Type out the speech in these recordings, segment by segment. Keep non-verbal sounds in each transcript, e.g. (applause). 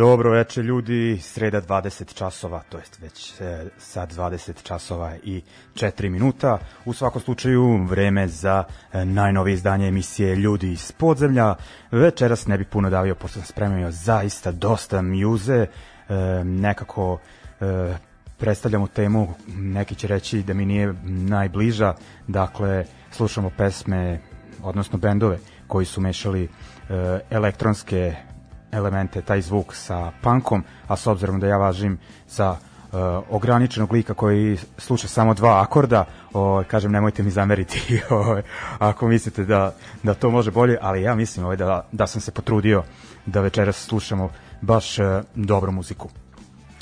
Dobro veče ljudi, sreda 20 časova, to jest već e, sad 20 časova i 4 minuta. U svakom slučaju vreme za e, najnovije izdanje emisije Ljudi iz podzemlja. Večeras ne bih puno davio, pošto sam spremio zaista dosta mjuze, e, nekako e, predstavljamo temu, neki će reći da mi nije najbliža, dakle slušamo pesme, odnosno bendove koji su mešali e, elektronske elemente, taj zvuk sa punkom, a s obzirom da ja važim za uh, ograničenog lika koji sluša samo dva akorda, o, kažem nemojte mi zameriti (laughs) o, ako mislite da, da to može bolje, ali ja mislim ovaj, da, da sam se potrudio da večeras slušamo baš uh, dobru muziku.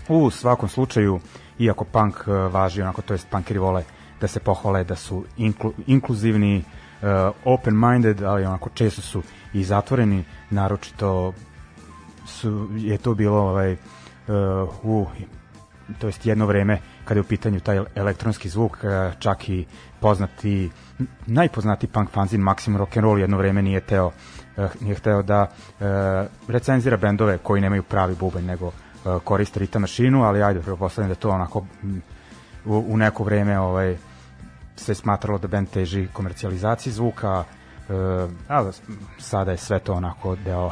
U svakom slučaju, iako punk uh, važi onako, to jest punkeri vole da se pohvale da su inklu, inkluzivni, uh, open-minded, ali onako često su i zatvoreni, naročito su, je to bilo ovaj, uh, to jest jedno vreme kada je u pitanju taj elektronski zvuk, čak i poznati, najpoznati punk fanzin and Roll jedno vreme nije teo, e, nije hteo da e, recenzira bendove koji nemaju pravi bubanj, nego koriste ritam mašinu, ali ajde, prepostavljam da to onako u, u neko vreme ovaj, se smatralo da bend teži komercijalizaciji zvuka, ali sada je sve to onako deo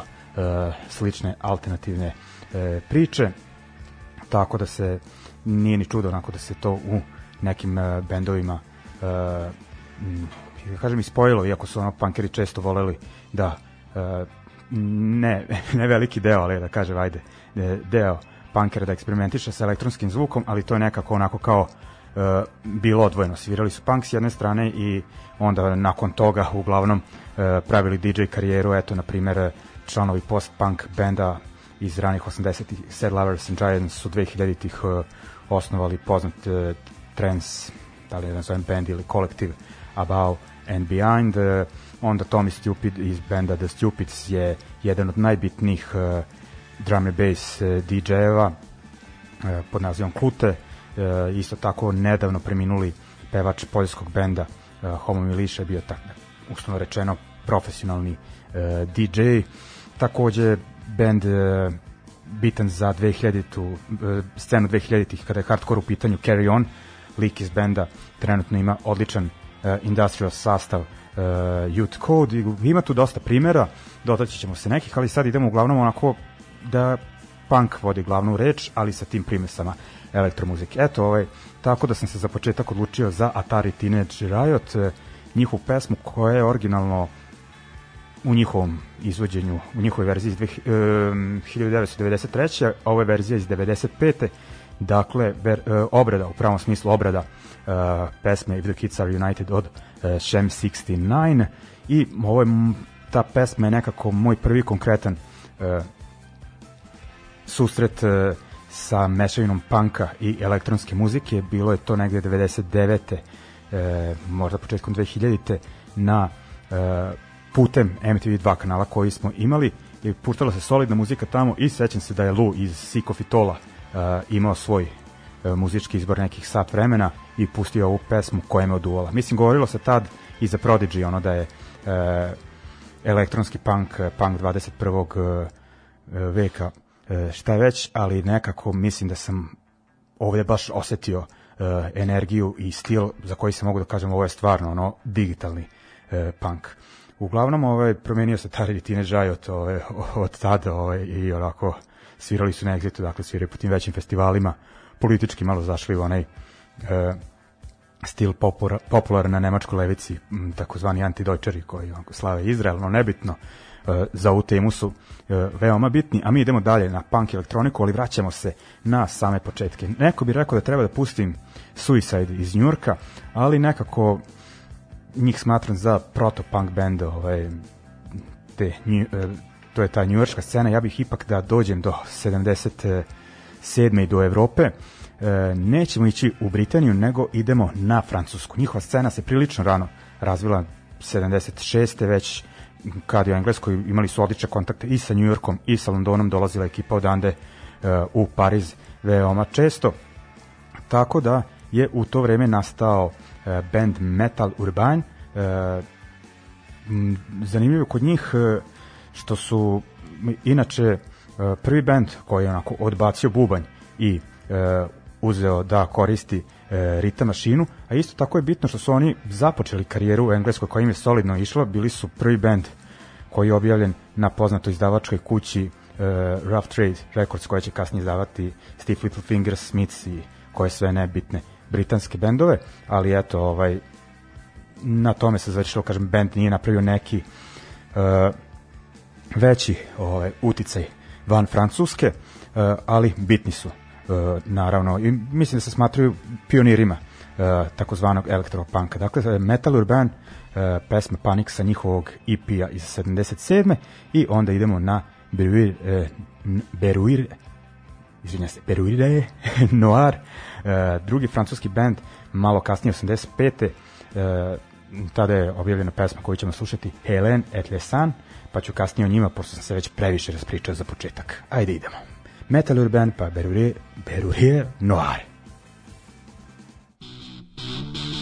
slične alternativne priče tako da se nije ni čudo onako da se to u nekim uh, bendovima kažem ispojilo, iako su ono punkeri često voleli da ne, (laughs) ne veliki deo, ali da kažem, ajde, deo punkera da eksperimentiše sa elektronskim zvukom, ali to je nekako onako kao uh, bilo odvojeno. Svirali su punk s jedne strane i onda nakon toga uglavnom uh, pravili DJ karijeru, eto, na primjer, članovi post-punk benda iz ranih 80-ih Sad Lovers and Giants su 2000-ih uh, osnovali poznat uh, trans, da li je nazovem band ili kolektiv Above and Behind. Uh, onda Tommy Stupid iz benda The Stupids je jedan od najbitnijih uh, drum and bass uh, DJ-eva uh, pod nazivom Klute. Uh, isto tako nedavno preminuli pevač poljskog benda uh, Homo Miliša je bio tako, uslovno rečeno profesionalni uh, DJ. Takođe band uh, bitan za 2000-tu, uh, scenu 2000-ih kada je hardcore u pitanju Carry On, lik iz benda trenutno ima odličan uh, industrial sastav uh, Youth Code i ima tu dosta primera, dotaći ćemo se nekih, ali sad idemo uglavnom onako da punk vodi glavnu reč, ali sa tim primesama elektromuzike. Eto, ovaj, tako da sam se za početak odlučio za Atari Teenage Riot, njihovu pesmu koja je originalno u njihovom izvođenju, u njihovoj verziji iz 1993. a ovo je verzija iz 95. Dakle, ver, uh, obrada, u pravom smislu obrada uh, pesme If the Kids Are United od uh, Shem 69 i ovo je, ta pesma je nekako moj prvi konkretan uh, susret uh, sa mešavinom panka i elektronske muzike, bilo je to negde 99. Uh, možda početkom 2000. na putem MTV2 kanala koji smo imali i puštala se solidna muzika tamo i sećam se da je Lu iz Siko Fitola uh, imao svoj uh, muzički izbor nekih sat vremena i pustio ovu pesmu koja me oduvala. Mislim, govorilo se tad i za Prodigy, ono da je uh, elektronski punk, punk 21. Uh, veka uh, šta već, ali nekako mislim da sam ovde baš osetio uh, energiju i stil za koji se mogu da kažem ovo je stvarno ono digitalni uh, punk. Uglavnom, ovaj, promenio se Tari Tine od, ovaj, od tada ovaj, i onako svirali su na Exitu, dakle sviraju po tim većim festivalima, politički malo zašli u onaj e, stil popular, popular na nemačkoj levici, takozvani antidojčari koji onako, slave Izrael, no nebitno, e, za ovu temu su e, veoma bitni, a mi idemo dalje na punk elektroniku, ali vraćamo se na same početke. Neko bi rekao da treba da pustim Suicide iz Njurka, ali nekako njih smatram za proto-punk band, ovaj, te, nju, e, to je ta njujorska scena, ja bih ipak da dođem do 77. i do Evrope, e, nećemo ići u Britaniju, nego idemo na Francusku. Njihova scena se prilično rano razvila 76. već kad je u Engleskoj imali su odlične kontakte i sa New Yorkom i sa Londonom, dolazila ekipa odande uh, u Pariz veoma često. Tako da je u to vreme nastao E, band Metal Urban. E, zanimljivo kod njih e, što su inače prvi band koji je onako odbacio bubanj i uzeo da koristi ritam mašinu, a isto tako je bitno što su oni započeli karijeru u Engleskoj koja im je solidno išla, bili su prvi band koji je objavljen na poznatoj izdavačkoj kući uh, Rough Trade Records koja će kasnije izdavati Steve Little Fingers, Smiths i koje sve nebitne britanske bendove, ali eto, ovaj, na tome se završilo, kažem, bend nije napravio neki uh, veći ovaj, uticaj van Francuske, uh, ali bitni su, uh, naravno, i mislim da se smatruju pionirima uh, takozvanog elektropanka. Dakle, Metal Urban, uh, pesma Panic sa njihovog EP-a iz 77. i onda idemo na Beruir, uh, Beruir izvinja se, Peruire (laughs) Noir, uh, drugi francuski band, malo kasnije, 85. Uh, tada je objavljena pesma koju ćemo slušati Helen et le Sun, pa ću kasnije o njima, pošto sam se već previše raspričao za početak. Ajde idemo. Metal Urban pa Beruire, Perurier Noir. Panique, panique,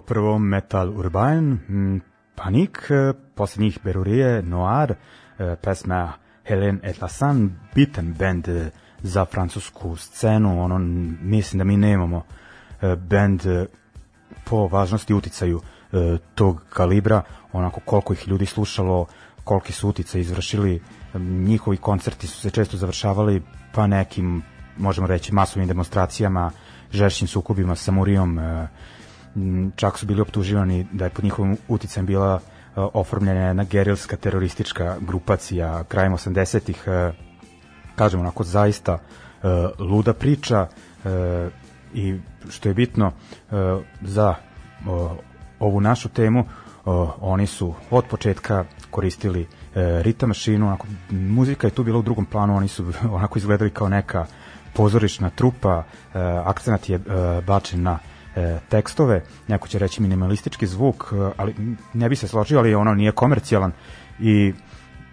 1901. Metal Urban, mm, Panik, e, posljednjih Berurije, Noir, e, pesma Helen Etlasan, bitan band e, za francusku scenu, ono, mislim da mi nemamo band po važnosti uticaju tog kalibra, onako koliko ih ljudi slušalo, koliki su utice izvršili, njihovi koncerti su se često završavali pa nekim, možemo reći, masovnim demonstracijama, žešćim sukubima sa Murijom, čak su bili optuživani da je pod njihovim uticajem bila oformljena jedna gerilska teroristička grupacija krajem 80-ih, kažemo onako zaista luda priča i što je bitno za ovu našu temu, oni su od početka koristili ritam mašinu, onako, muzika je tu bila u drugom planu, oni su onako izgledali kao neka pozorišna trupa, akcenat je bačen na e, tekstove, neko će reći minimalistički zvuk, e, ali ne bi se složio, ali ono nije komercijalan. I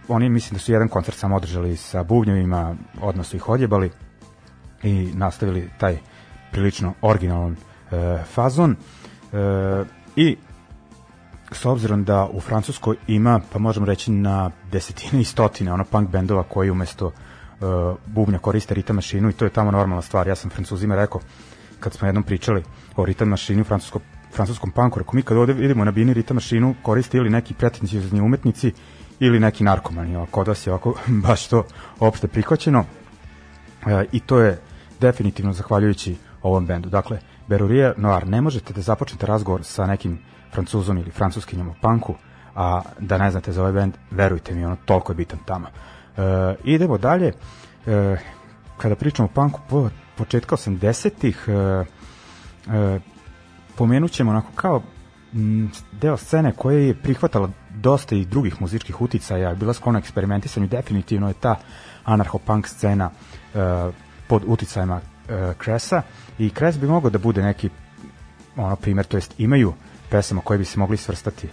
oni mislim da su jedan koncert samo održali sa bubnjevima, odnosno ih odjebali i nastavili taj prilično originalan e, fazon. E, i s obzirom da u Francuskoj ima, pa možemo reći na desetine i stotine ono punk bendova koji umesto uh, bubnja koriste ritam mašinu i to je tamo normalna stvar. Ja sam Francuzima rekao, kad smo jednom pričali o ritam mašini u francuskom, francuskom punku, rekao mi kad ovde vidimo na bini ritam mašinu koriste ili neki pretencijzni umetnici ili neki narkomani, a kod vas je ovako (laughs) baš to opšte prihvaćeno e, i to je definitivno zahvaljujući ovom bendu. Dakle, Berurije Noir, ne možete da započnete razgovor sa nekim francuzom ili francuskinjom u punku, a da ne znate za ovaj bend, verujte mi, ono toliko je bitan tamo. E, idemo dalje, e, kada pričamo o punku, početka 80-ih, e, e, pomenut ćemo onako kao deo scene koja je prihvatala dosta i drugih muzičkih uticaja, bila sklona eksperimentisanju, definitivno je ta anarcho-punk scena e, pod uticajima Kresa i Kres bi mogao da bude neki ono primer, to jest imaju pesama koje bi se mogli svrstati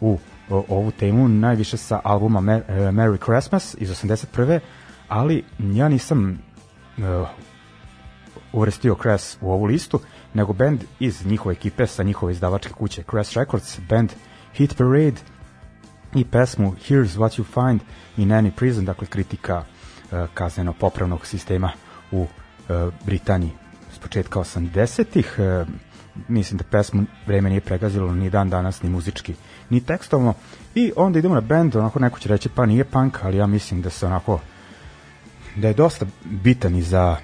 u ovu temu, najviše sa albuma Mer Merry Christmas iz 81. Ali ja nisam uvrstio Crass u ovu listu, nego band iz njihove ekipe sa njihove izdavačke kuće Crass Records, band Hit Parade i pesmu Here's What You Find in Any Prison, dakle kritika uh, kazneno-popravnog sistema u uh, Britaniji s početka 80-ih. Uh, mislim da pesmu vreme nije pregazilo ni dan danas, ni muzički, ni tekstovno. I onda idemo na band, onako neko će reći pa nije punk, ali ja mislim da se onako da je dosta bitan i za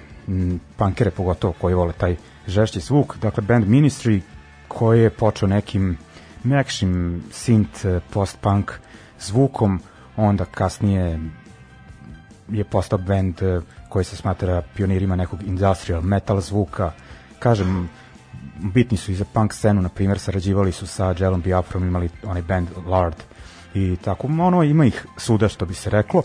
punkere, pogotovo koji vole taj žešći zvuk. Dakle, band Ministry koji je počeo nekim mekšim synth post-punk zvukom, onda kasnije je postao band koji se smatra pionirima nekog industrial metal zvuka. Kažem, bitni su i za punk scenu, na primjer, sarađivali su sa Jelom Biafrom, imali onaj band Lard i tako, ono, ima ih suda, što bi se reklo.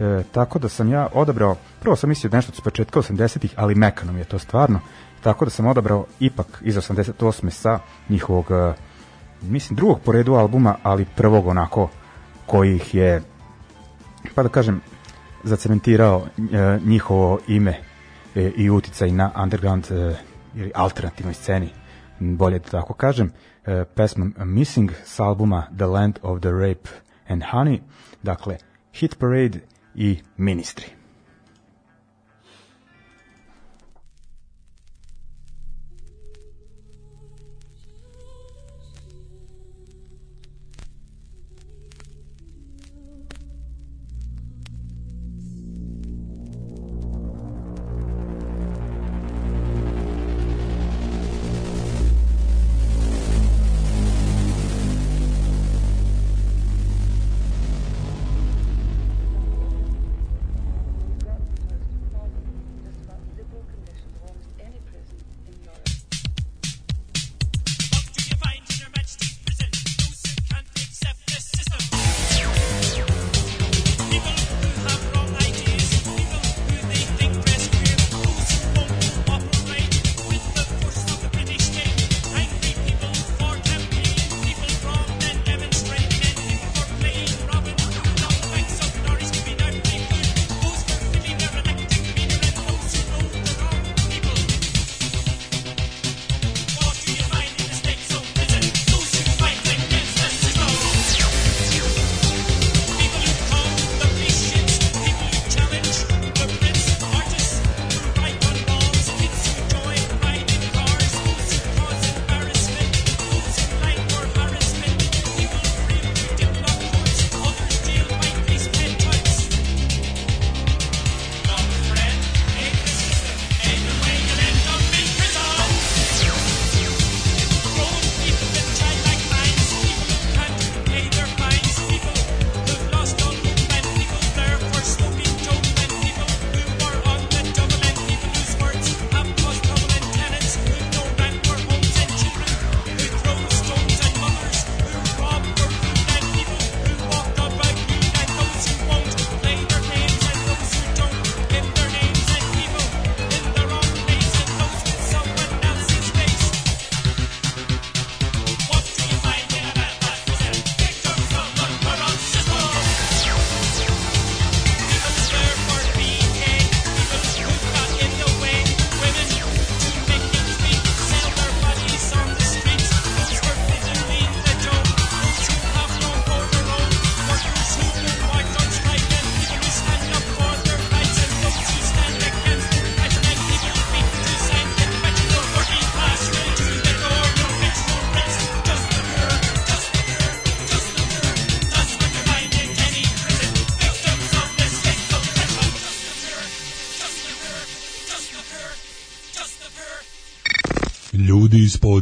E, tako da sam ja odabrao, prvo sam mislio nešto s početka 80-ih, ali mekano mi je to stvarno, tako da sam odabrao ipak iz 88. sa njihovog, e, mislim, drugog po redu albuma, ali prvog onako koji ih je, pa da kažem, zacementirao e, njihovo ime e, i uticaj na underground e, ili alternativnoj sceni, bolje da tako kažem, e, pesma Missing s albuma The Land of the Rape and Honey, dakle Hit Parade i Ministry.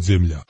Ljudi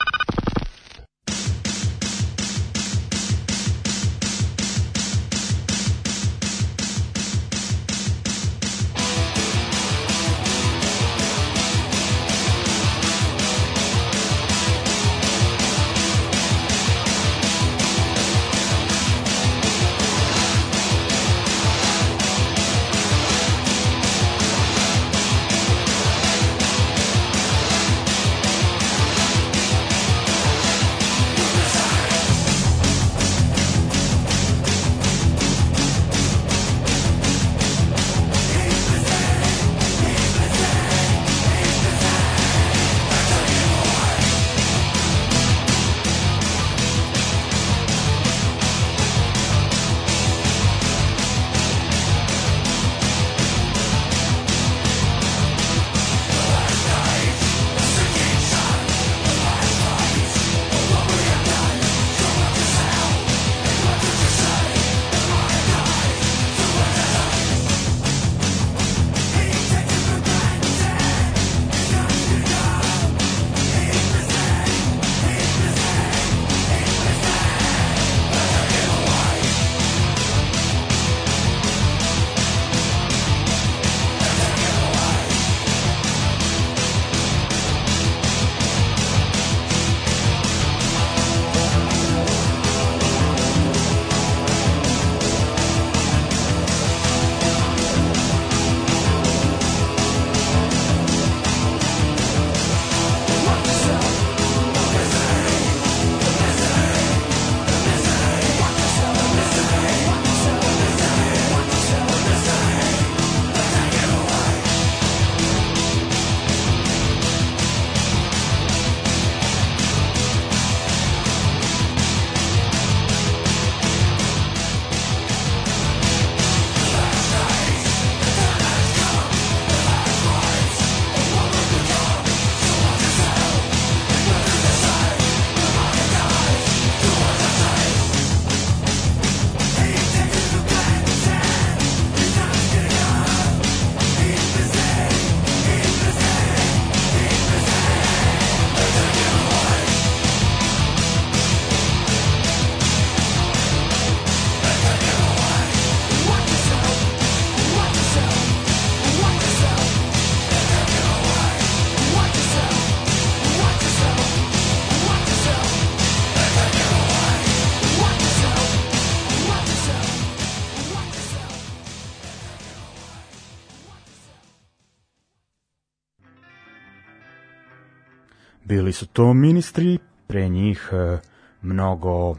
su to ministri, pre njih e, mnogo,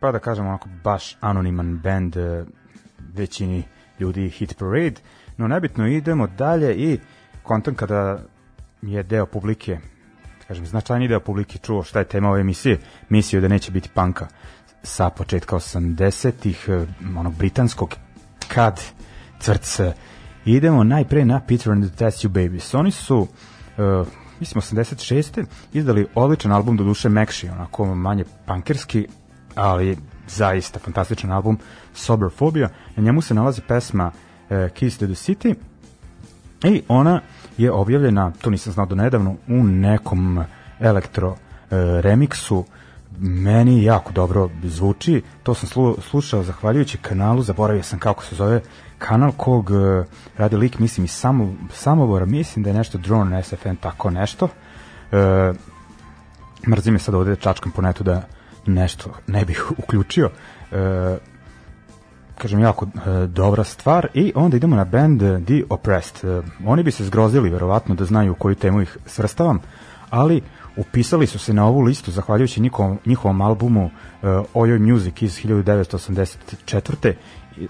pa da kažem onako baš anoniman band e, većini ljudi Hit Parade, no nebitno idemo dalje i kontam kada je deo publike, da kažem značajni deo publike čuo šta je tema ove emisije, mislio da neće biti panka sa početka 80-ih, e, onog britanskog kad cvrc. Idemo najpre na Peter and the Test You Babies. Oni su uh, mislim 86. izdali odličan album do duše Mekši, onako manje pankerski, ali zaista fantastičan album Sober Phobia. Na njemu se nalazi pesma uh, Keys to the City i ona je objavljena, to nisam znao do nedavno, u nekom elektro uh, remiksu meni jako dobro zvuči, to sam slu, slušao zahvaljujući kanalu, zaboravio sam kako se zove, kanal kog uh, radi lik, mislim i samo, Samobora, mislim da je nešto Drone SFN, tako nešto. Uh, mrzi sad ovde da čačkam po netu da nešto ne bih (laughs) uključio. Uh, kažem, jako uh, dobra stvar i onda idemo na band The Oppressed. Uh, oni bi se zgrozili, verovatno, da znaju koju temu ih svrstavam, ali upisali su se na ovu listu zahvaljujući njihovom, njihovom albumu uh, Oyo Music iz 1984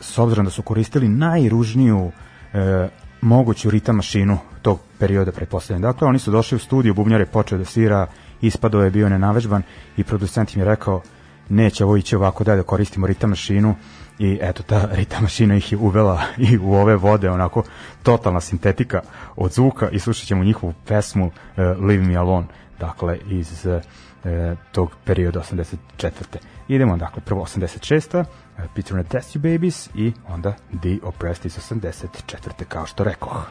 s obzirom da su koristili najružniju e, moguću ritam mašinu tog perioda pretpostavljam. Dakle, oni su došli u studiju, bubnjar je počeo da svira, ispadao je bio nenavežban i producent im je rekao neće ovo ići ovako da da koristimo ritam mašinu i eto ta (laughs) ritam mašina ih je uvela i u ove vode onako totalna sintetika od zvuka i slušat ćemo njihovu pesmu uh, Leave Me Alone dakle iz uh, tog perioda 84. Idemo dakle prvo 86. Peter and the Test You Babies i onda The Oppressed iz 84. kao što rekoh.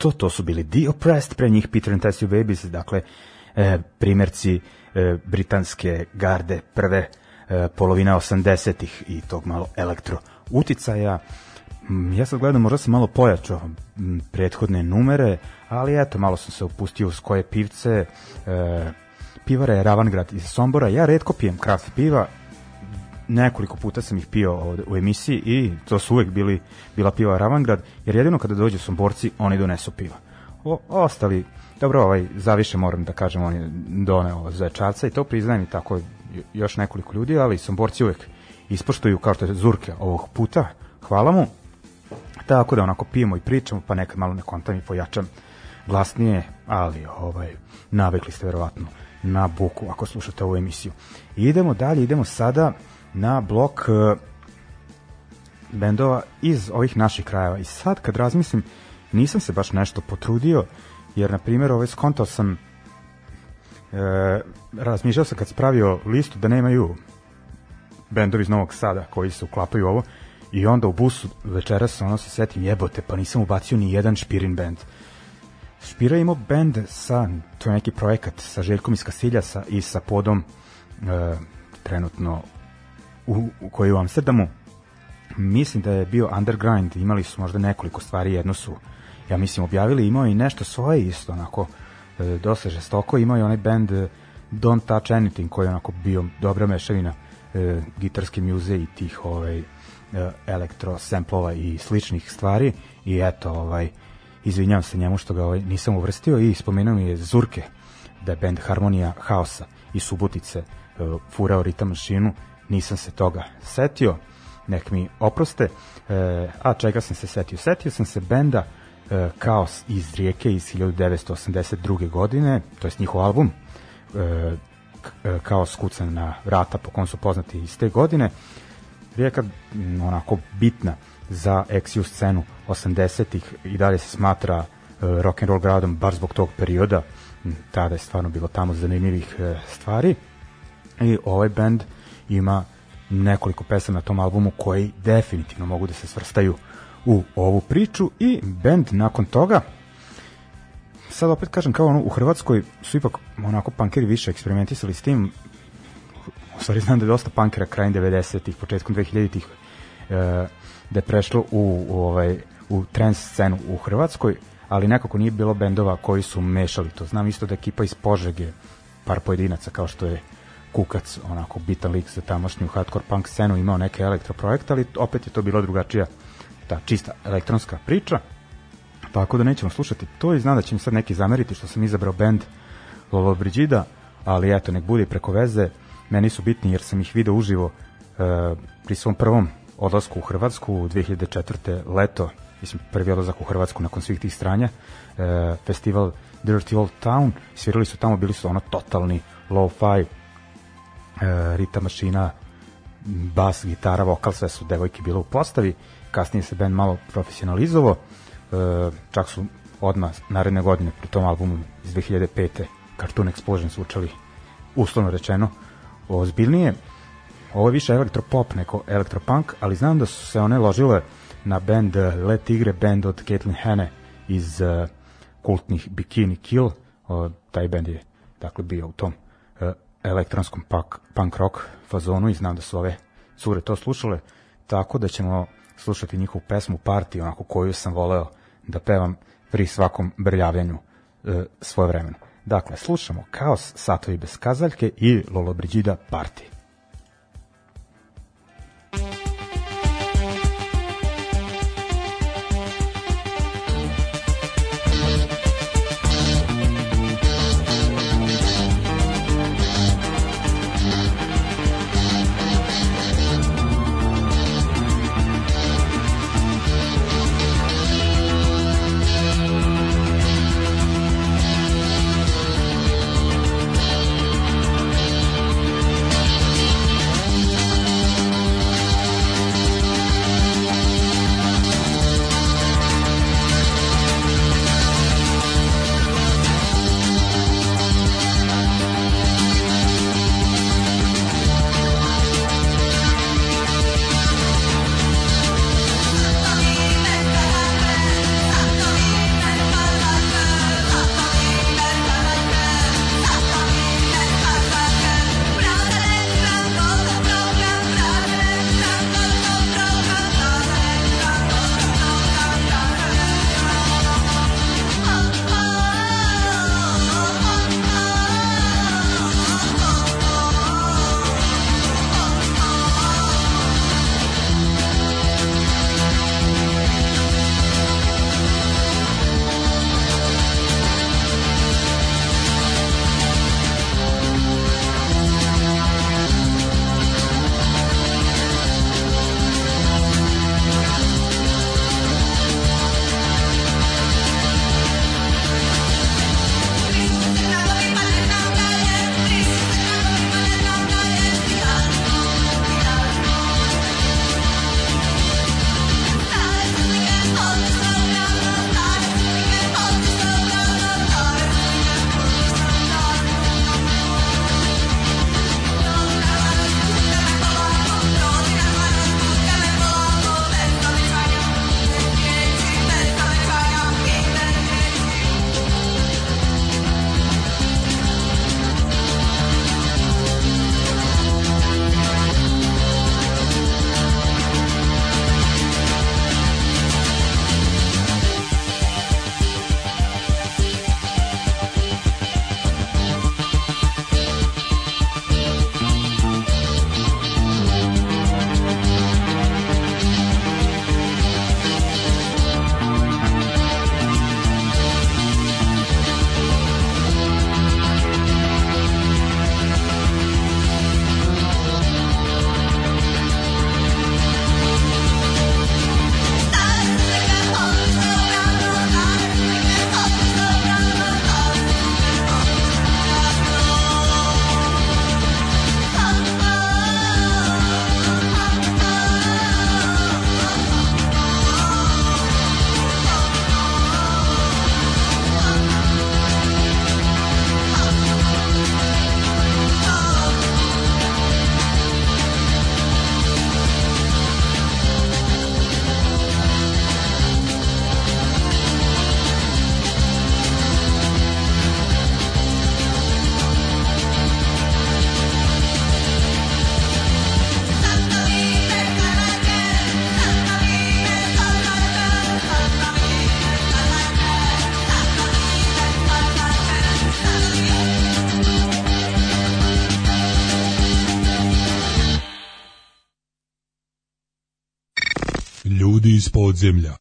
Eto, to su bili The Oppressed, pre njih Peter and Tessie Babies, dakle, e, primjerci e, britanske garde prve e, polovina 80-ih i tog malo elektro uticaja. Ja sad gledam, možda sam malo pojačao prethodne numere, ali eto, malo sam se upustio uz koje pivce. E, pivara je Ravangrad iz Sombora. Ja redko pijem kraft piva, nekoliko puta sam ih pio ovde u emisiji i to su uvek bili, bila piva Ravangrad, jer jedino kada dođu Somborci, oni donesu piva. O, ostali, dobro, ovaj, zaviše moram da kažem, on je doneo zečarca i to priznajem i tako još nekoliko ljudi, ali Somborci uvek ispoštuju kao što je Zurke ovog puta, hvala mu. Tako da onako pijemo i pričamo, pa nekad malo ne kontam i pojačam glasnije, ali ovaj, navikli ste verovatno na buku ako slušate ovu emisiju. I idemo dalje, idemo sada na blok uh, bendova iz ovih naših krajeva. I sad kad razmislim, nisam se baš nešto potrudio, jer na primjer ovaj skontao sam e, razmišljao sam kad spravio listu da nemaju bendovi iz Novog Sada koji se uklapaju ovo i onda u busu večeras ono se setim jebote pa nisam ubacio ni jedan Špirin bend. Špira imao bend sa, to je neki projekat sa Željkom iz Kasiljasa i sa podom e, trenutno u, u koji u Amsterdamu. Mislim da je bio Underground, imali su možda nekoliko stvari, jedno su ja mislim objavili, imao i nešto svoje isto onako e, dosta žestoko, imao i onaj band e, Don't Touch Anything koji je onako bio dobra mešavina e, gitarske muze i tih ovaj, e, elektro samplova i sličnih stvari. I eto ovaj izvinjavam se njemu što ga ovaj, nisam uvrstio i spomenuo mi je Zurke da je band Harmonija Haosa i Subotice e, furao ritam mašinu nisam se toga setio, nek mi oproste. E, a čega sam se setio? Setio sam se benda e, Kaos iz Rijeke iz 1982. godine, to je njihov album e, e, Kaos kucan na vrata po kom su poznati iz te godine. Rijeka onako bitna za XU scenu 80-ih i dalje se smatra e, rock and roll gradom bar zbog tog perioda tada je stvarno bilo tamo zanimljivih e, stvari i ovaj band ima nekoliko pesama na tom albumu koji definitivno mogu da se svrstaju u ovu priču i band nakon toga sad opet kažem kao ono u Hrvatskoj su ipak onako punkeri više eksperimentisali s tim u stvari znam da je dosta punkera krajem 90-ih, početkom 2000-ih e, da je prešlo u, u, ovaj, u trans scenu u Hrvatskoj, ali nekako nije bilo bendova koji su mešali to. Znam isto da ekipa iz Požege, par pojedinaca kao što je Kukac, onako bitan lik za tamošnju hardcore punk scenu, imao neke elektroprojekte, ali opet je to bila drugačija ta čista elektronska priča. Tako da nećemo slušati to i znam da će mi sad neki zameriti što sam izabrao band Lolo Brigida, ali eto, nek bude preko veze. Meni su bitni jer sam ih video uživo e, pri svom prvom odlasku u Hrvatsku u 2004. leto, mislim prvi odlazak u Hrvatsku nakon svih tih stranja, e, festival Dirty Old Town, svirali su tamo, bili su ono totalni low-fi rita mašina, bas, gitara, vokal, sve su devojke bile u postavi. Kasnije se band malo profesionalizovao. E, čak su odmah naredne godine pri tom albumu iz 2005. Cartoon Explosion su učali uslovno rečeno ozbiljnije. Ovo je više elektropop neko elektropunk, ali znam da su se one ložile na band Le Tigre, band od Caitlin Hane iz uh, kultnih Bikini Kill. O, taj band je dakle bio u tom uh, elektronskom punk, punk rock fazonu i znam da su ove cure to slušale, tako da ćemo slušati njihovu pesmu Party, onako koju sam voleo da pevam pri svakom brljavljanju e, svoje vremena. Dakle, slušamo Kaos, Satovi bez kazaljke i Lolo Brigida Party. Podzemlja.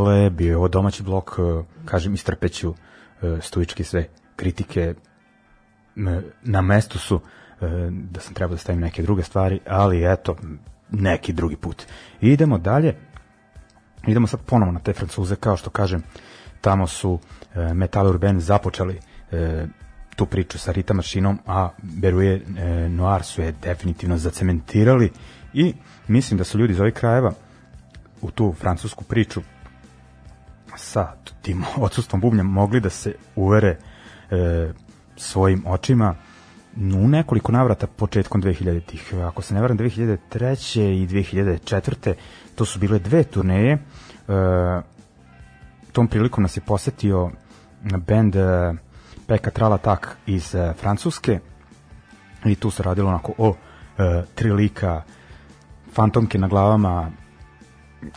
Dakle, bio je ovo domaći blok, e, kažem, istrpeću e, stoički sve kritike. Na mestu su e, da sam trebao da stavim neke druge stvari, ali eto, neki drugi put. Idemo dalje, idemo sad ponovo na te francuze, kao što kažem, tamo su Metal Urban započeli tu priču sa Rita mašinom, a Beruje Noir su je definitivno zacementirali. I mislim da su ljudi iz ovih krajeva u tu francusku priču sa tim (laughs) odsustvom bubnja mogli da se uvere e, svojim očima u nekoliko navrata početkom 2000-ih. Ako se ne varam, 2003. i 2004. to su bile dve turneje. E, tom prilikom nas je posetio band e, Peka Tralatak iz e, Francuske i tu se radilo onako o e, tri lika fantomke na glavama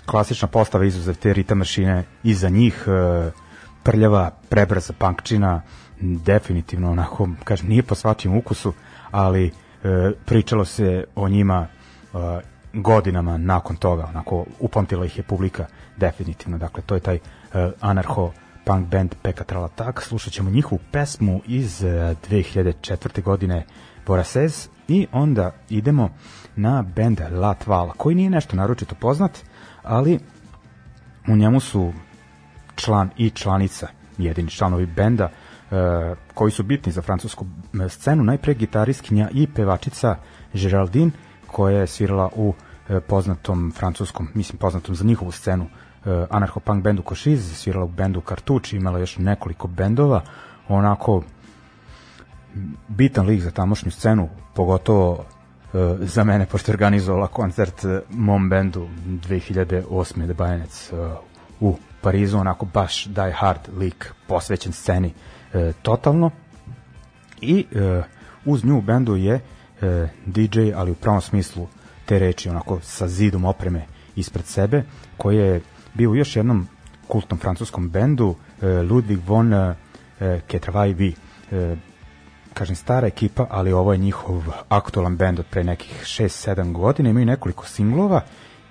klasična postava izuzev te rita mašine iza njih e, prljava, prebrza punkčina definitivno onako, kažem, nije po svačijem ukusu, ali e, pričalo se o njima e, godinama nakon toga, onako upamtila ih je publika definitivno, dakle to je taj anarcho punk band Peka Tralatak, slušat ćemo njihovu pesmu iz 2004. godine Borasez i onda idemo na band Latvala, koji nije nešto naročito poznat, ali u njemu su član i članica, jedini članovi benda, e, koji su bitni za francusku scenu, najpre gitaristkinja i pevačica Geraldine, koja je svirala u e, poznatom francuskom, mislim poznatom za njihovu scenu, e, anarcho-punk bendu Košiz, svirala u bendu Kartuč, imala još nekoliko bendova, onako bitan lik za tamošnju scenu, pogotovo za mene, pošto je organizovala koncert eh, mom bendu 2008. The Bajanec eh, u Parizu, onako baš die hard lik, posvećen sceni totalno. I uz nju bendu je DJ, ali u pravom smislu te reči, onako sa zidom opreme ispred sebe, koji je bio u još jednom kultnom francuskom bendu Ludwig von Ketravaj E, kažem stara ekipa, ali ovo je njihov aktualan bend od pre nekih 6-7 godina, imaju nekoliko singlova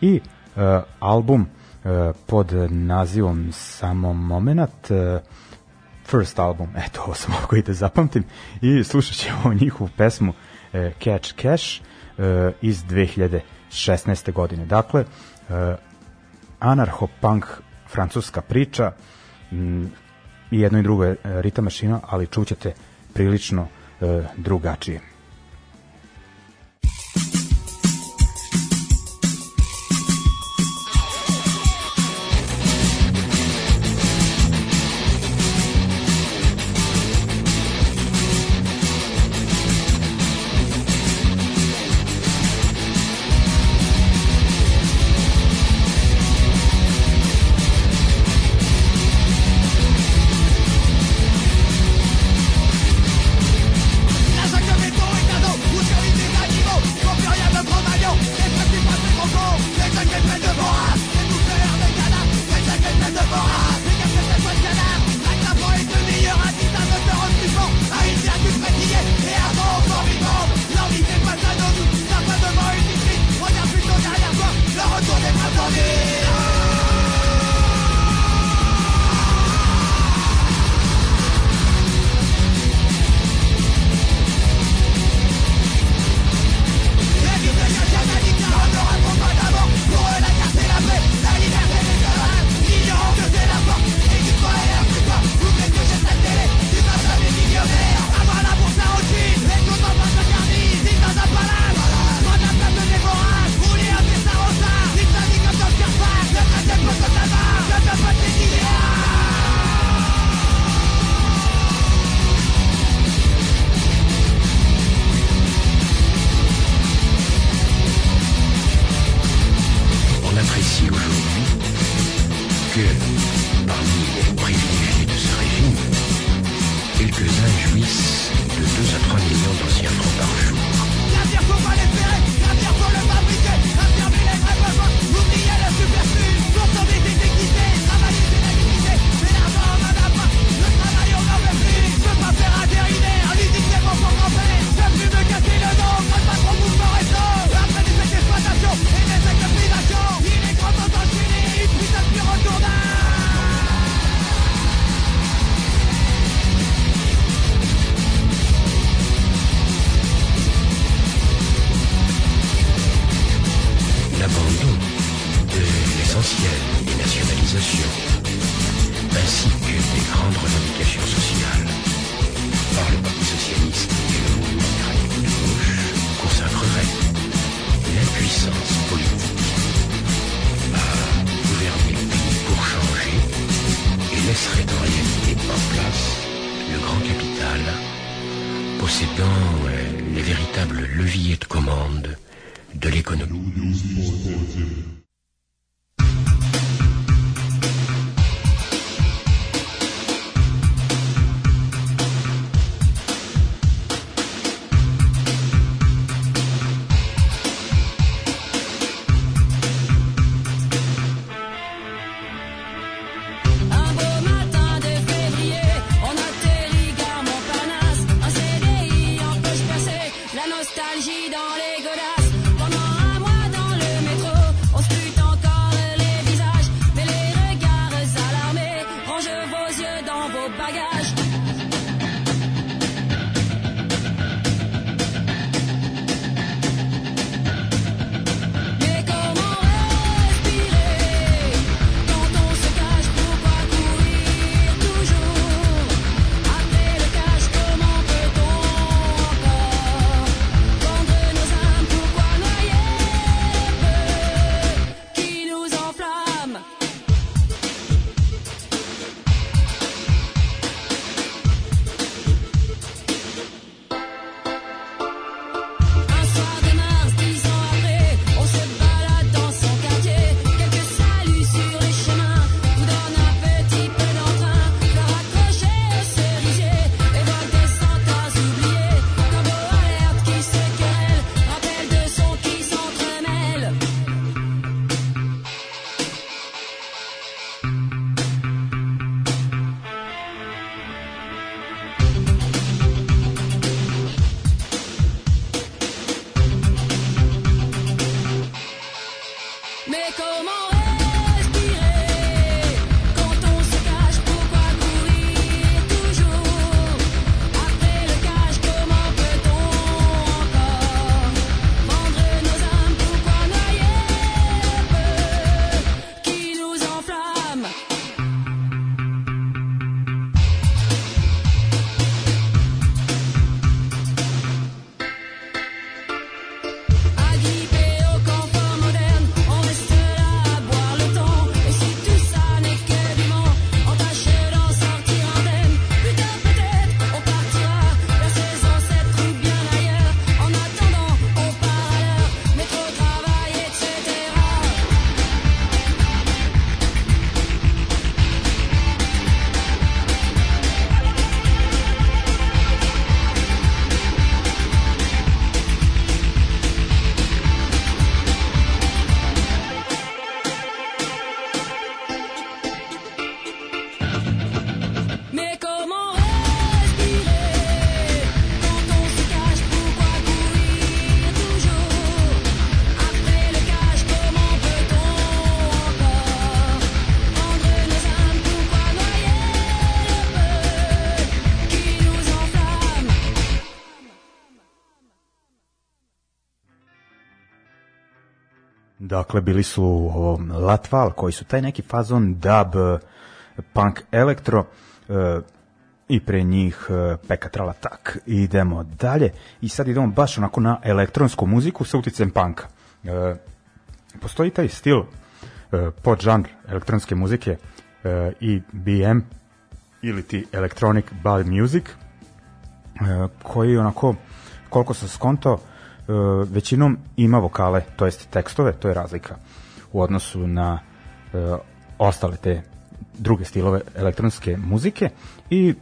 i uh, album uh, pod nazivom samo moment uh, first album, eto ovo sam ovako i da zapamtim i slušat ćemo njihovu pesmu uh, Catch Cash uh, iz 2016. godine. Dakle, uh, anarcho-punk francuska priča, m, i jedno i drugo je ritam mašina, ali čućete prilično e, drugačije. de 2 à 3 millions d'anciens Français. Dakle, bili su ovom Latval, koji su taj neki fazon dub, punk elektro, e, i pre njih e, Peka Trala Tak. Idemo dalje i sad idemo baš onako na elektronsku muziku sa uticajem panka. Postoji taj stil e, podžanr elektronske muzike i BM ili ti electronic body music koji onako koliko sam skonto e, većinom ima vokale, to jest tekstove, to je razlika u odnosu na e, ostale te druge stilove elektronske muzike i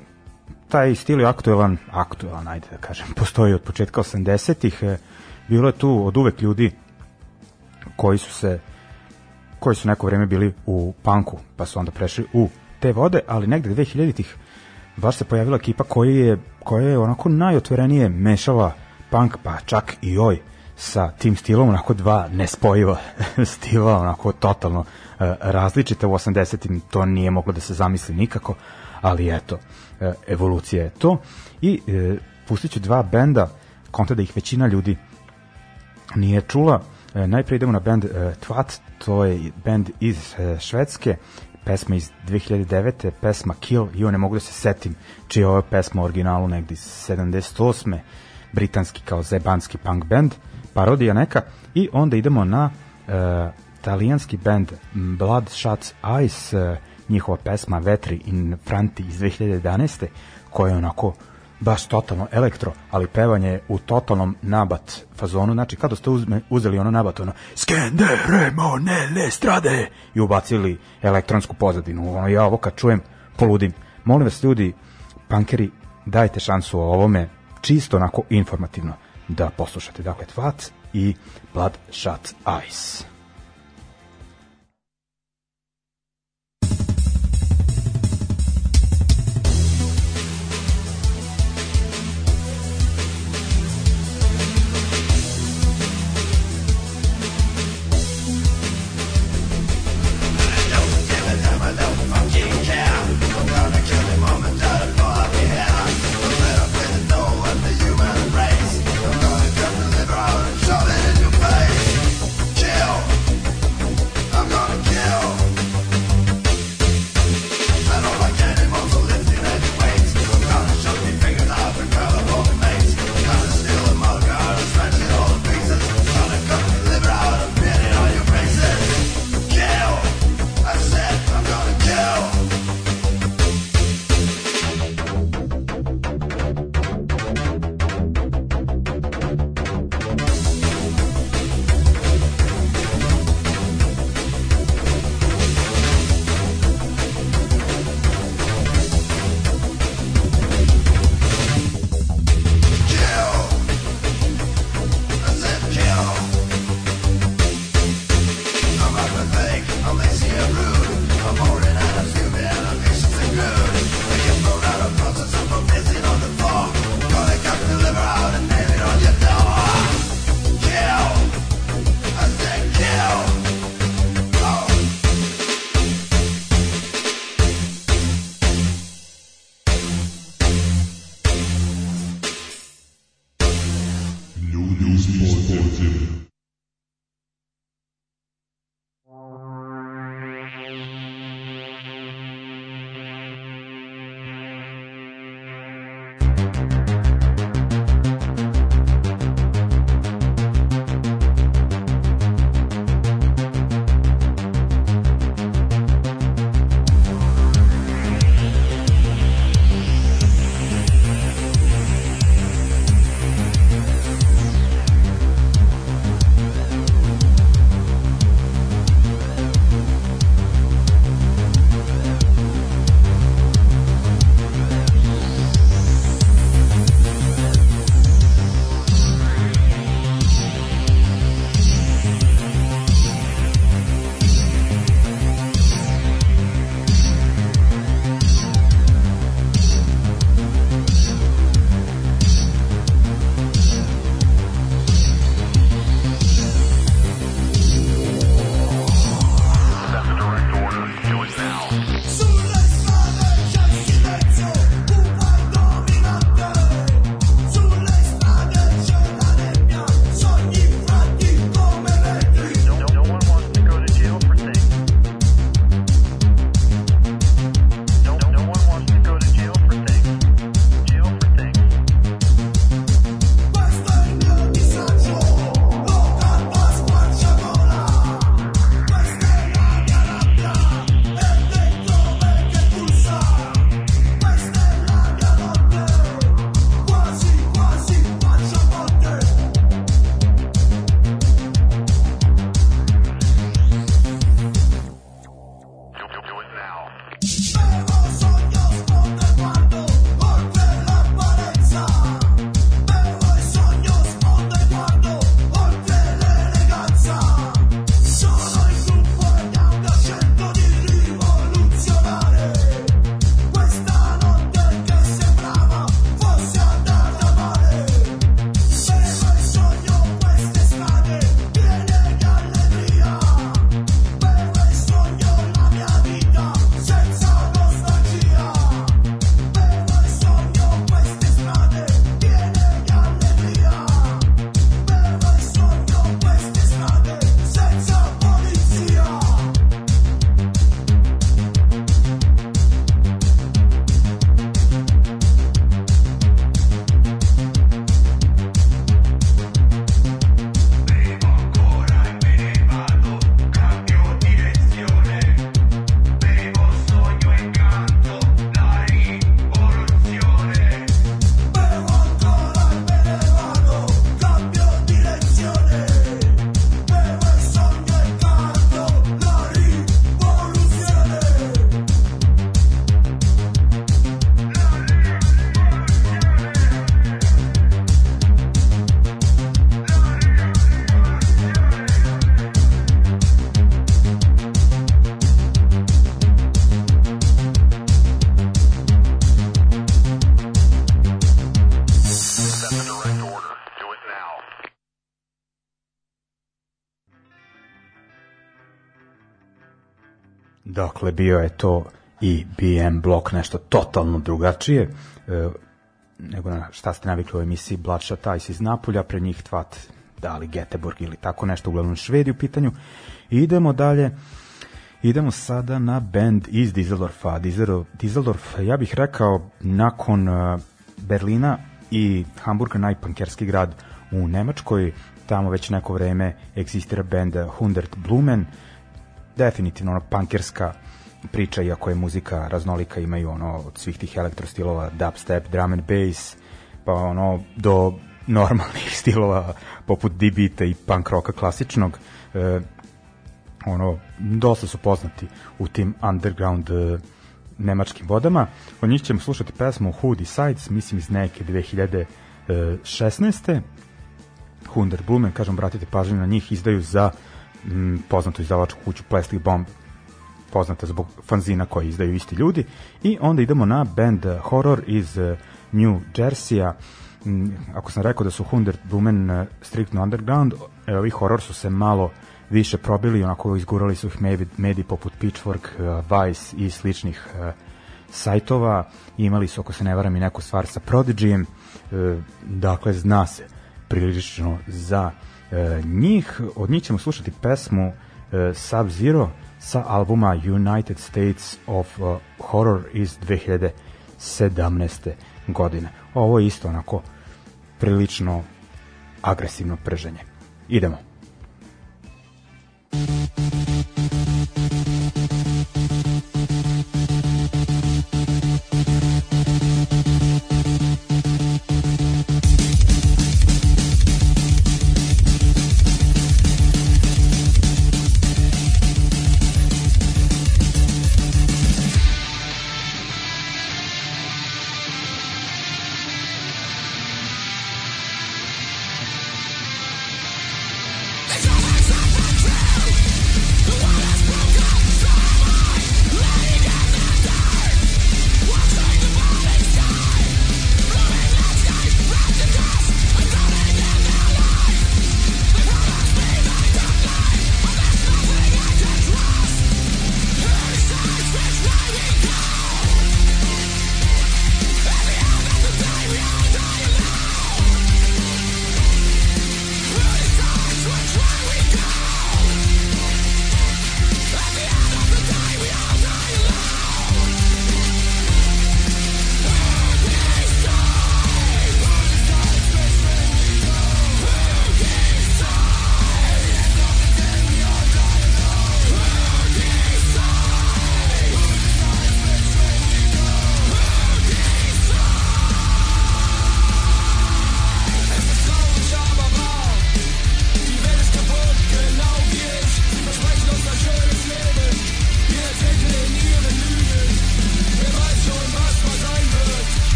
taj stil je aktuelan, aktuelan, ajde da kažem, (laughs) postoji od početka 80-ih, e, bilo je tu od uvek ljudi koji su se koji su neko vreme bili u panku, pa su onda prešli u te vode, ali negde 2000-ih baš se pojavila ekipa koja je, koja je onako najotvorenije mešala punk, pa čak i oj, sa tim stilom, onako dva nespojiva (laughs) stila, onako totalno uh, različite u 80-im, to nije moglo da se zamisli nikako, ali eto, uh, evolucija je to. I uh, pustit ću dva benda, konta da ih većina ljudi nije čula, uh, najprije idemo na band uh, Tvat, to je band iz uh, Švedske, pesma iz 2009. pesma Kill, i ne mogu da se setim čija je ova pesma originalu negdje iz 78. britanski kao zebanski punk band, parodija neka, i onda idemo na uh, talijanski band Blood Shots Ice, uh, njihova pesma Vetri in Franti iz 2011. koja je onako baš totalno elektro, ali pevanje u totalnom nabat fazonu, znači kada ste uzme, uzeli ono nabat, ono Skenderemo nelle strade i ubacili elektronsku pozadinu, ono ja ovo kad čujem poludim. Molim vas ljudi, pankeri, dajte šansu o ovome, čisto onako informativno da poslušate. Dakle, Tvat i Blood Shot. Dakle, bio je to i BM blok nešto totalno drugačije e, nego na šta ste navikli u emisiji Bloodshot Ice iz Napolja, pre njih Tvat, da li Geteborg ili tako nešto, uglavnom Švedi u pitanju. Idemo dalje, idemo sada na band iz Dizeldorfa. Dizeldorf, ja bih rekao, nakon e, Berlina i Hamburga najpankerski grad u Nemačkoj, tamo već neko vreme eksistira band Hundert Blumen, definitivno ono pankerska priča, iako je muzika raznolika, imaju ono od svih tih elektrostilova, dubstep, drum and bass, pa ono do normalnih (laughs) stilova poput D-beata i punk rocka klasičnog. E, ono, dosta su poznati u tim underground e, nemačkim vodama. Od njih ćemo slušati pesmu Who Decides, mislim iz neke 2016. Hunder Blumen, kažem, bratite pažnju na njih, izdaju za m, poznatu izdavačku kuću Plastic Bomb, poznata zbog fanzina koji izdaju isti ljudi. I onda idemo na band Horror iz uh, New Jersey-a. Mm, ako sam rekao da su Hunder Blumen uh, striktno underground, e, ovi horror su se malo više probili, onako izgurali su ih mediji poput Pitchfork, uh, Vice i sličnih sajtova. Imali su, ako se ne varam, i neku stvar sa Prodigyjem. Dakle, zna se prilično za njih. Od njih ćemo slušati pesmu Sub-Zero, sa albuma United States of uh, Horror iz 2017. godine. Ovo je isto onako prilično agresivno prženje. Idemo.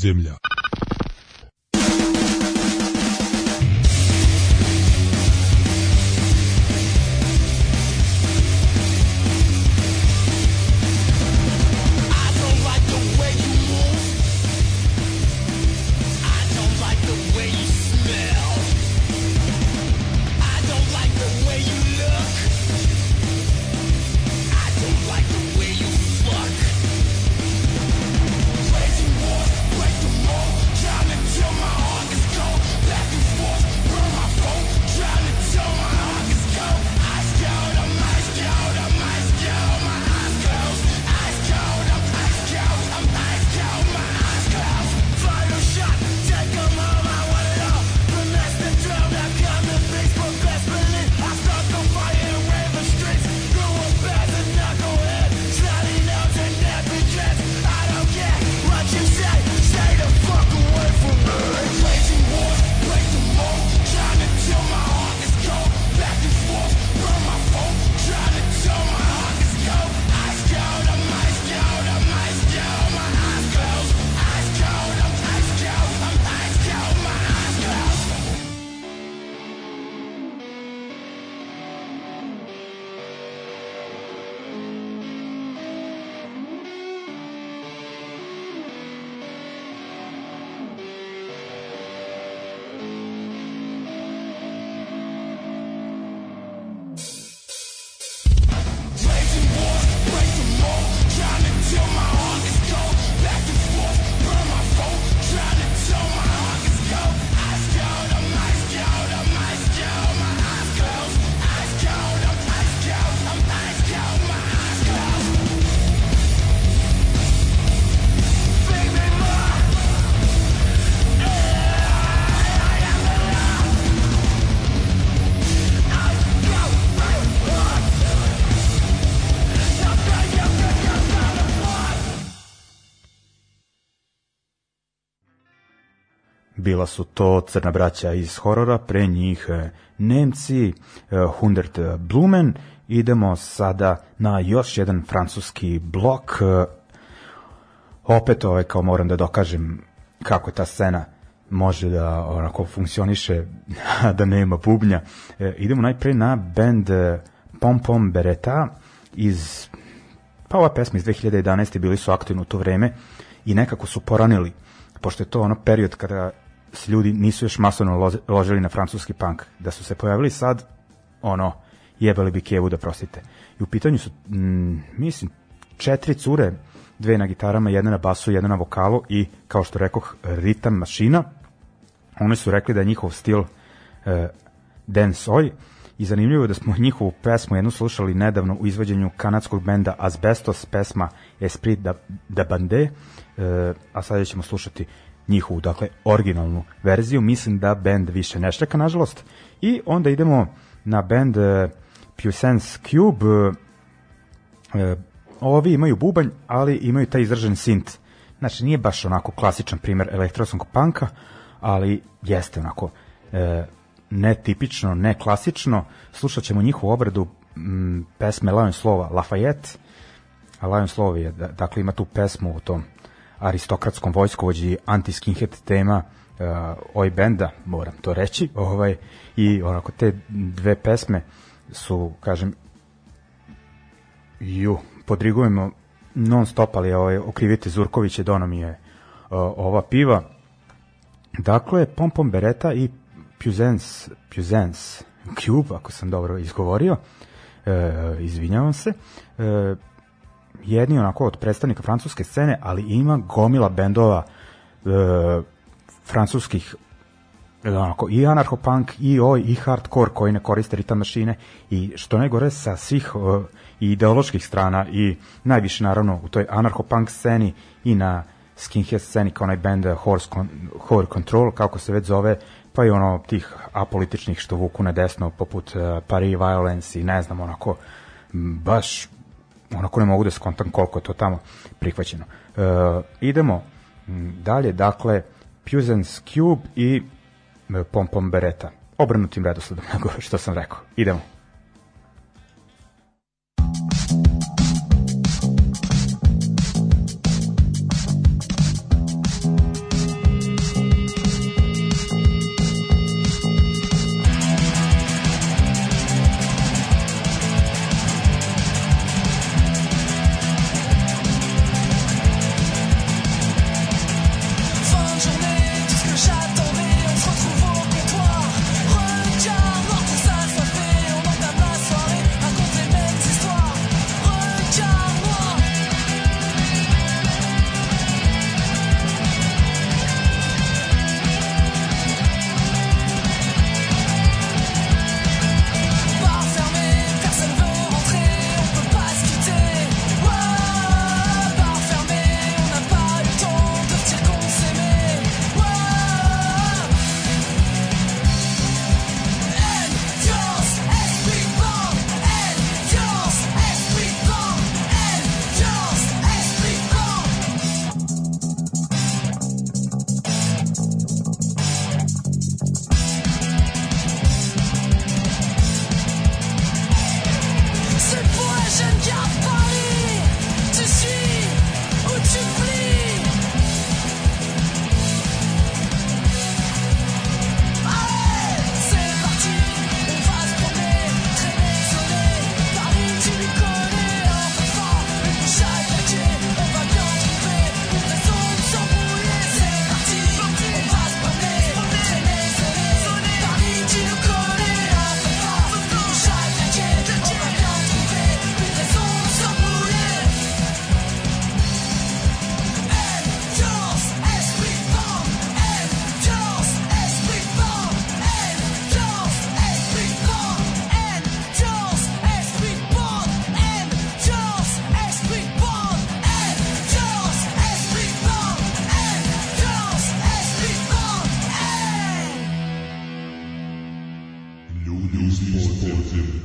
Podzemlja. Bila su to crna braća iz horora, pre njih e, Nemci, e, Hundert Blumen, idemo sada na još jedan francuski blok, e, opet ovaj, kao moram da dokažem kako ta scena može da onako funkcioniše (laughs) da nema bubnja. Idemo najpre na band Pom Pom Bereta iz pa ova pesma iz 2011. bili su aktivni u to vreme i nekako su poranili pošto je to ono period kada se ljudi nisu još masovno ložili na francuski punk, da su se pojavili sad, ono, jebali bi Kevu da prostite. I u pitanju su, mm, mislim, četiri cure, dve na gitarama, jedna na basu, jedna na vokalu i, kao što rekoh, ritam mašina. Oni su rekli da je njihov stil e, dance oj i zanimljivo je da smo njihovu pesmu jednu slušali nedavno u izvođenju kanadskog benda Asbestos, pesma Esprit da, da Bande, e, a sada ćemo slušati njihovu, dakle, originalnu verziju. Mislim da bend više ne šteka, nažalost. I onda idemo na bend e, Puissance Cube. E, ovi imaju bubanj, ali imaju taj izražen sint. Znači, nije baš onako klasičan primer elektronskog panka, ali jeste onako e, netipično, ne klasično. Slušat ćemo njihovu obradu m, pesme Lion Slova Lafayette, a Lion Slov je, da, dakle, ima tu pesmu o tom aristokratskom vojskovođi anti-skinhead tema uh, oj benda, moram to reći, ovaj, i onako te dve pesme su, kažem, ju, podrigujemo non stop, ali ovaj, okrivite Zurkoviće, dono mi je uh, ova piva. Dakle, Pom Pom Bereta i Puzens, Puzens Cube, ako sam dobro izgovorio, uh, izvinjavam se, uh, jedni onako od predstavnika francuske scene, ali ima gomila bendova e, francuskih e, onako, i anarcho-punk, i oj, i hardcore koji ne koriste ritam mašine i što ne gore sa svih e, ideoloških strana i najviše naravno u toj anarcho-punk sceni i na skinhead sceni kao onaj band Horse, Con Horror Control, kako se već zove, pa i ono tih apolitičnih što vuku na desno poput uh, Paris Violence i ne znam onako baš onako ne mogu da skontam koliko je to tamo prihvaćeno. E, idemo dalje, dakle, Pusens Cube i e, Pom Pom Bereta. Obrnutim redosledom što sam rekao. Idemo. Sith.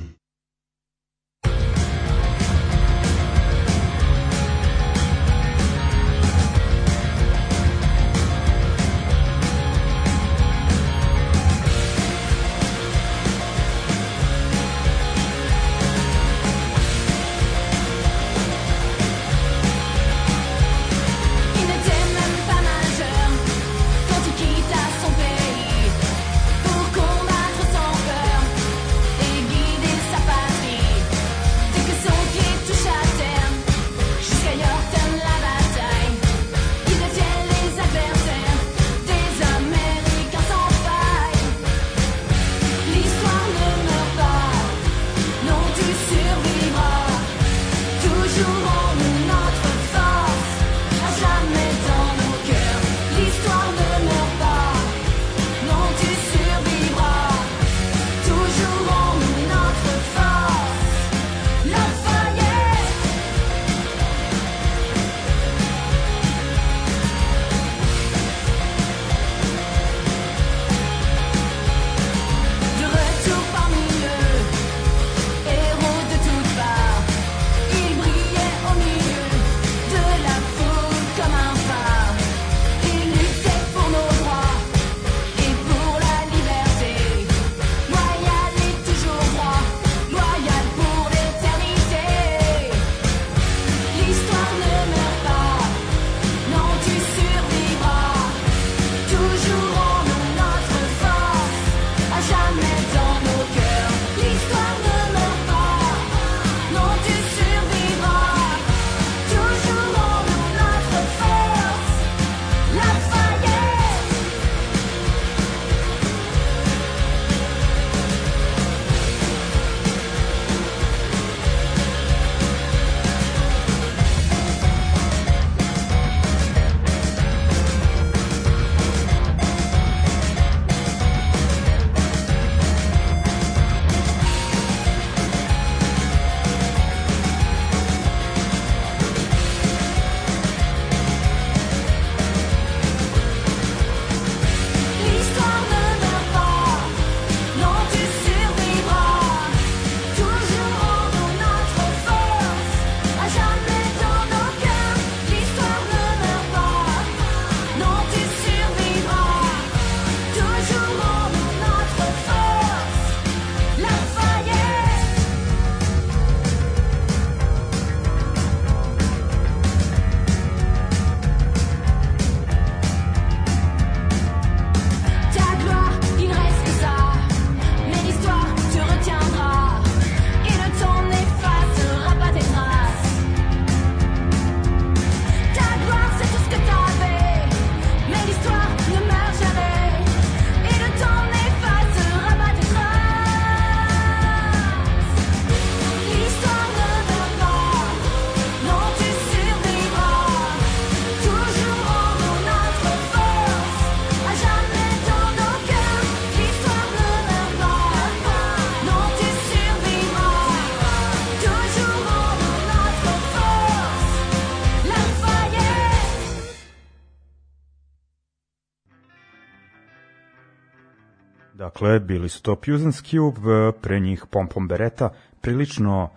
Bili su to Pusans Cube, pre njih Pom Pom Bereta, prilično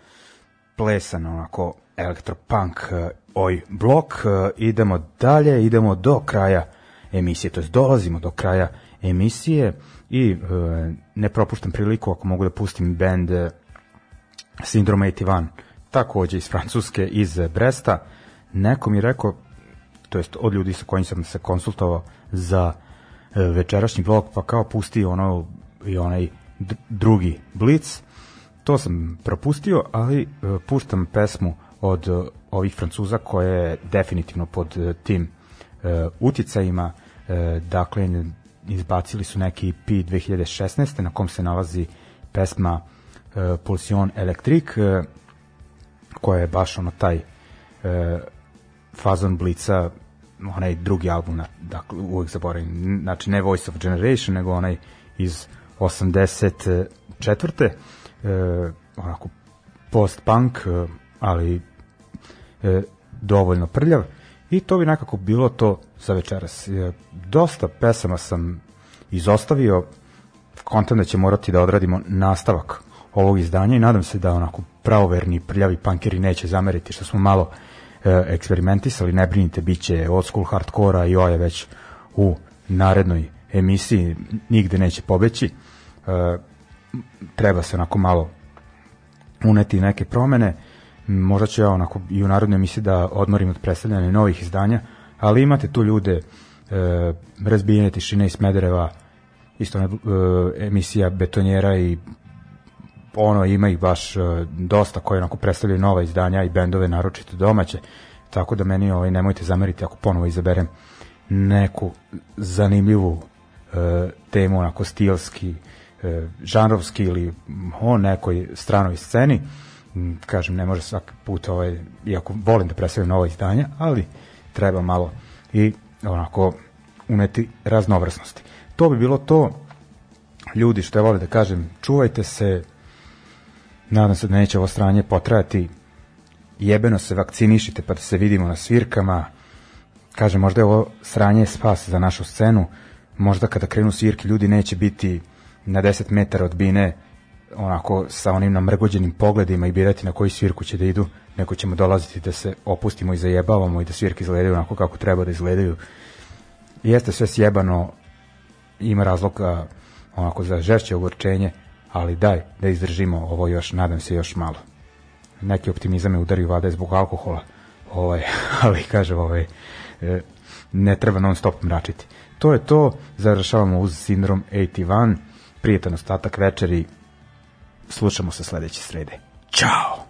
plesan, onako, elektropunk oj blok. Idemo dalje, idemo do kraja emisije, to jest dolazimo do kraja emisije i ne propuštam priliku ako mogu da pustim band Syndrome 81, takođe iz Francuske, iz Bresta. Neko mi rekao, to jest od ljudi sa kojim sam se konsultovao za e, večerašnji blog, pa kao pusti ono i onaj drugi Blitz. To sam propustio, ali e, puštam pesmu od e, ovih Francuza koja je definitivno pod tim uticajima. Dakle, izbacili su neki EP 2016. na kom se nalazi pesma Pulsion Electric koja je baš ono taj fazon Blica onaj drugi album, dakle, uvek zaboravim, znači ne Voice of Generation, nego onaj iz 84. E, onako post-punk, e, ali e, dovoljno prljav i to bi nekako bilo to za večeras. E, dosta pesama sam izostavio, kontam da će morati da odradimo nastavak ovog izdanja i nadam se da onako pravoverni prljavi punkeri neće zameriti što smo malo e, eksperimentisali, ne brinite, bit će old school hardkora i ovo je već u narednoj emisiji, nigde neće pobeći. E, treba se onako malo uneti neke promene, možda će ja onako i u narodnoj emisiji da odmorim od predstavljanja novih izdanja, ali imate tu ljude e, razbijene tišine iz Smedereva, isto e, emisija betonjera i ono ima ih baš uh, dosta koji onako predstavljaju nova izdanja i bendove naročito domaće tako da meni ovaj nemojte zameriti ako ponovo izaberem neku zanimljivu uh, temu onako stilski žanrovski ili o nekoj stranoj sceni kažem ne može svaki put ovaj iako volim da predstavljam nova izdanja ali treba malo i onako uneti raznovrsnosti to bi bilo to ljudi što ja volim da kažem čuvajte se Nadam se da neće ovo stranje potrajati. Jebeno se vakcinišite pa da se vidimo na svirkama. Kaže, možda je ovo sranje spas za našu scenu. Možda kada krenu svirke ljudi neće biti na 10 metara od bine onako sa onim namrgođenim pogledima i birati na koji svirku će da idu, neko ćemo dolaziti da se opustimo i zajebavamo i da svirke izgledaju onako kako treba da izgledaju. Jeste sve sjebano, ima razloga onako za žešće ogorčenje, ali daj da izdržimo ovo još, nadam se još malo. Neki optimizam je udario vada zbog alkohola, ovaj, (laughs) ali kaže ovaj, e, ne treba non stop mračiti. To je to, završavamo uz sindrom 81, prijetan ostatak večeri, slušamo se sledeće srede. Ćao!